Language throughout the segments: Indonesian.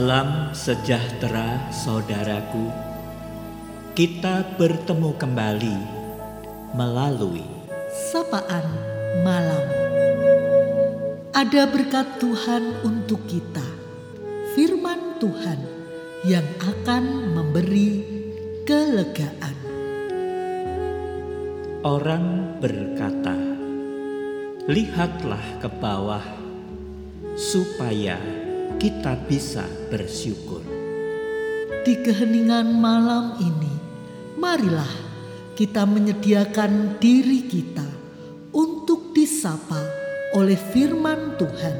Salam sejahtera, saudaraku. Kita bertemu kembali melalui sapaan malam. Ada berkat Tuhan untuk kita, firman Tuhan yang akan memberi kelegaan. orang berkata, "Lihatlah ke bawah, supaya kita bisa bersyukur." Di keheningan malam ini, marilah kita menyediakan diri kita untuk disapa oleh firman Tuhan.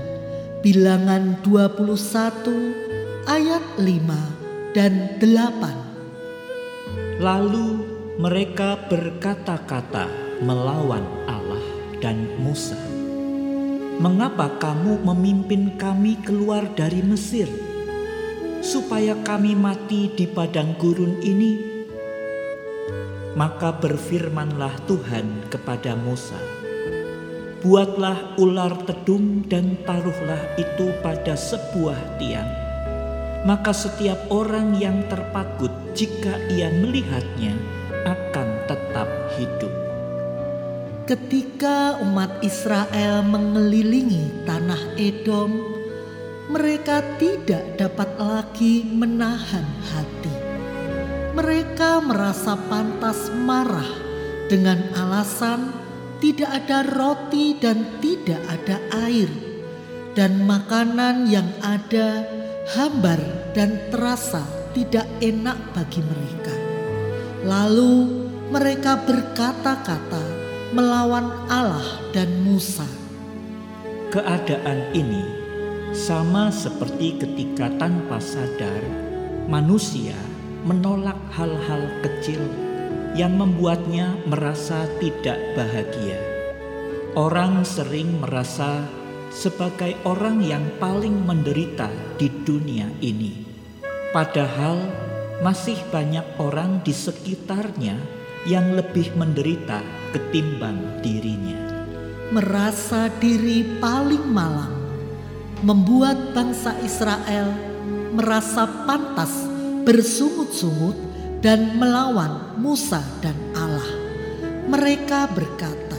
Bilangan 21 ayat 5 dan 8. Lalu mereka berkata-kata melawan Allah dan Musa. Mengapa kamu memimpin kami keluar dari Mesir, supaya kami mati di padang gurun ini? Maka berfirmanlah Tuhan kepada Musa, Buatlah ular tedung dan taruhlah itu pada sebuah tiang. Maka setiap orang yang terpakut jika ia melihatnya Ketika umat Israel mengelilingi tanah Edom, mereka tidak dapat lagi menahan hati. Mereka merasa pantas marah dengan alasan tidak ada roti dan tidak ada air, dan makanan yang ada hambar dan terasa tidak enak bagi mereka. Lalu mereka berkata-kata melawan Allah dan Musa. Keadaan ini sama seperti ketika tanpa sadar manusia menolak hal-hal kecil yang membuatnya merasa tidak bahagia. Orang sering merasa sebagai orang yang paling menderita di dunia ini, padahal masih banyak orang di sekitarnya yang lebih menderita ketimbang dirinya. Merasa diri paling malang membuat bangsa Israel merasa pantas bersungut-sungut dan melawan Musa dan Allah. Mereka berkata,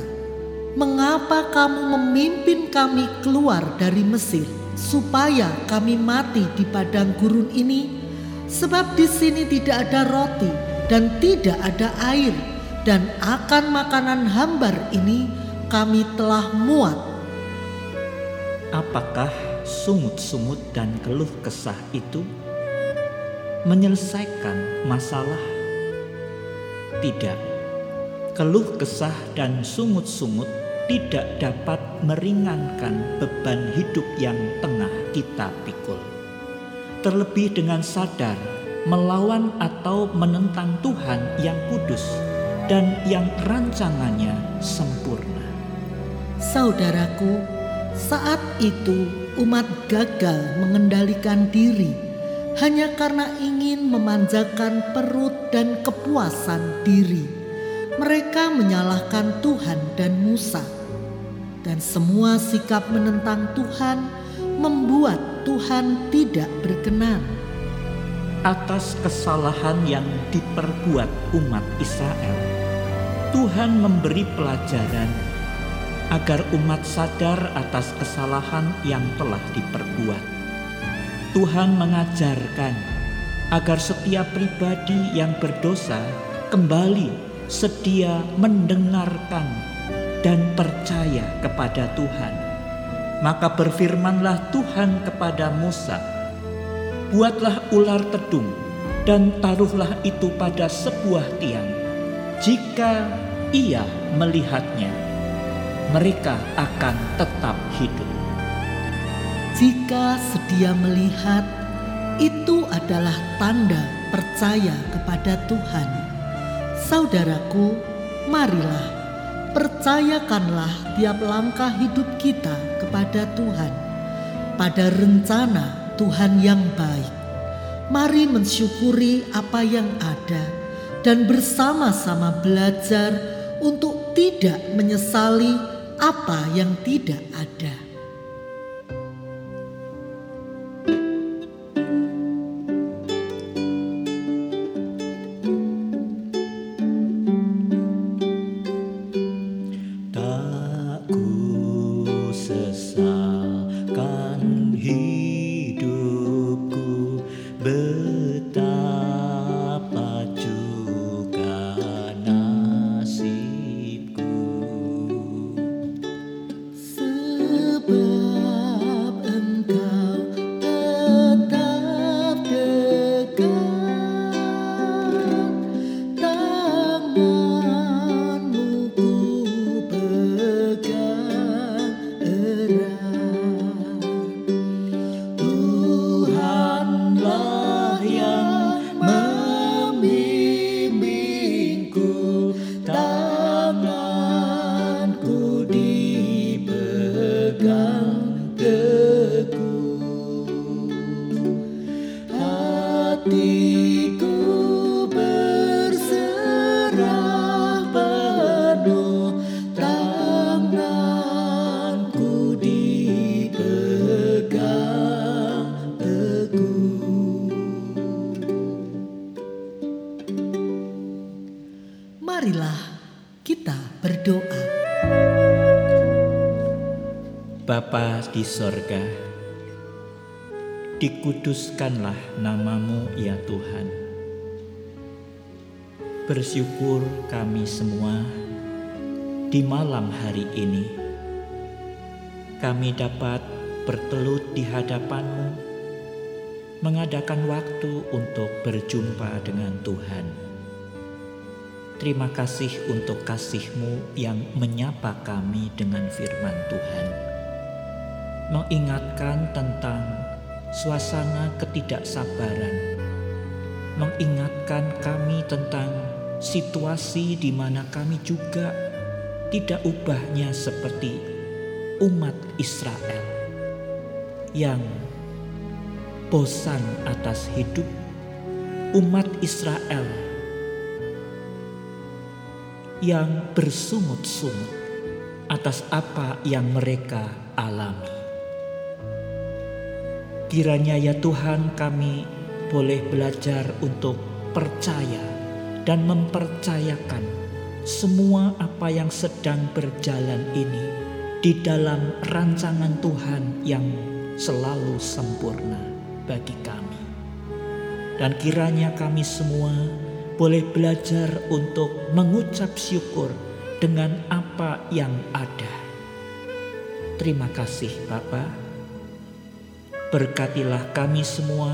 "Mengapa kamu memimpin kami keluar dari Mesir supaya kami mati di padang gurun ini? Sebab di sini tidak ada roti dan tidak ada air, dan akan makanan hambar ini kami telah muat." Apakah sungut-sungut dan keluh kesah itu menyelesaikan masalah? Tidak. Keluh kesah dan sungut-sungut tidak dapat meringankan beban hidup yang tengah kita pikul. Terlebih dengan sadar melawan atau menentang Tuhan yang kudus dan yang rancangannya sempurna. Saudaraku, saat itu umat gagal mengendalikan diri hanya karena ingin memanjakan perut dan kepuasan diri. Mereka menyalahkan Tuhan dan Musa, dan semua sikap menentang Tuhan membuat Tuhan tidak berkenan. Atas kesalahan yang diperbuat umat Israel, Tuhan memberi pelajaran agar umat sadar atas kesalahan yang telah diperbuat. Tuhan mengajarkan agar setiap pribadi yang berdosa kembali sedia mendengarkan dan percaya kepada Tuhan. Maka berfirmanlah Tuhan kepada Musa, "Buatlah ular tedung dan taruhlah itu pada sebuah tiang. Jika ia melihatnya, mereka akan tetap hidup." Jika sedia melihat, itu adalah tanda percaya kepada Tuhan. Saudaraku, marilah percayakanlah tiap langkah hidup kita kepada Tuhan. Pada rencana Tuhan yang baik, mari mensyukuri apa yang ada dan bersama-sama belajar untuk tidak menyesali apa yang tidak ada. Bapa di sorga, dikuduskanlah namamu ya Tuhan. Bersyukur kami semua di malam hari ini. Kami dapat bertelut di hadapanmu, mengadakan waktu untuk berjumpa dengan Tuhan. Terima kasih untuk kasih-Mu yang menyapa kami dengan firman Tuhan mengingatkan tentang suasana ketidaksabaran, mengingatkan kami tentang situasi di mana kami juga tidak ubahnya seperti umat Israel yang bosan atas hidup umat Israel yang bersungut-sungut atas apa yang mereka alami. Kiranya ya Tuhan kami boleh belajar untuk percaya dan mempercayakan semua apa yang sedang berjalan ini di dalam rancangan Tuhan yang selalu sempurna bagi kami. Dan kiranya kami semua boleh belajar untuk mengucap syukur dengan apa yang ada. Terima kasih Bapak. Berkatilah kami semua,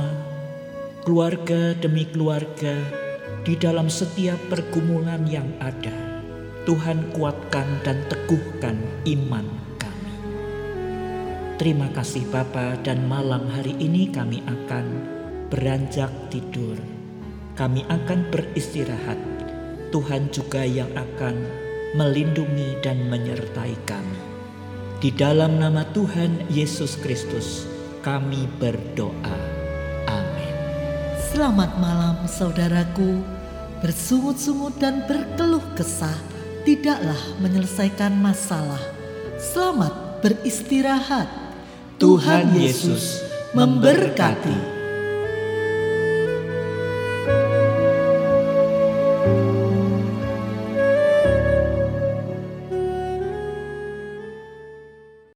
keluarga demi keluarga, di dalam setiap pergumulan yang ada. Tuhan kuatkan dan teguhkan iman kami. Terima kasih Bapa dan malam hari ini kami akan beranjak tidur. Kami akan beristirahat. Tuhan juga yang akan melindungi dan menyertai kami. Di dalam nama Tuhan Yesus Kristus, kami berdoa. Amin. Selamat malam saudaraku. Bersungut-sungut dan berkeluh kesah tidaklah menyelesaikan masalah. Selamat beristirahat. Tuhan Yesus memberkati.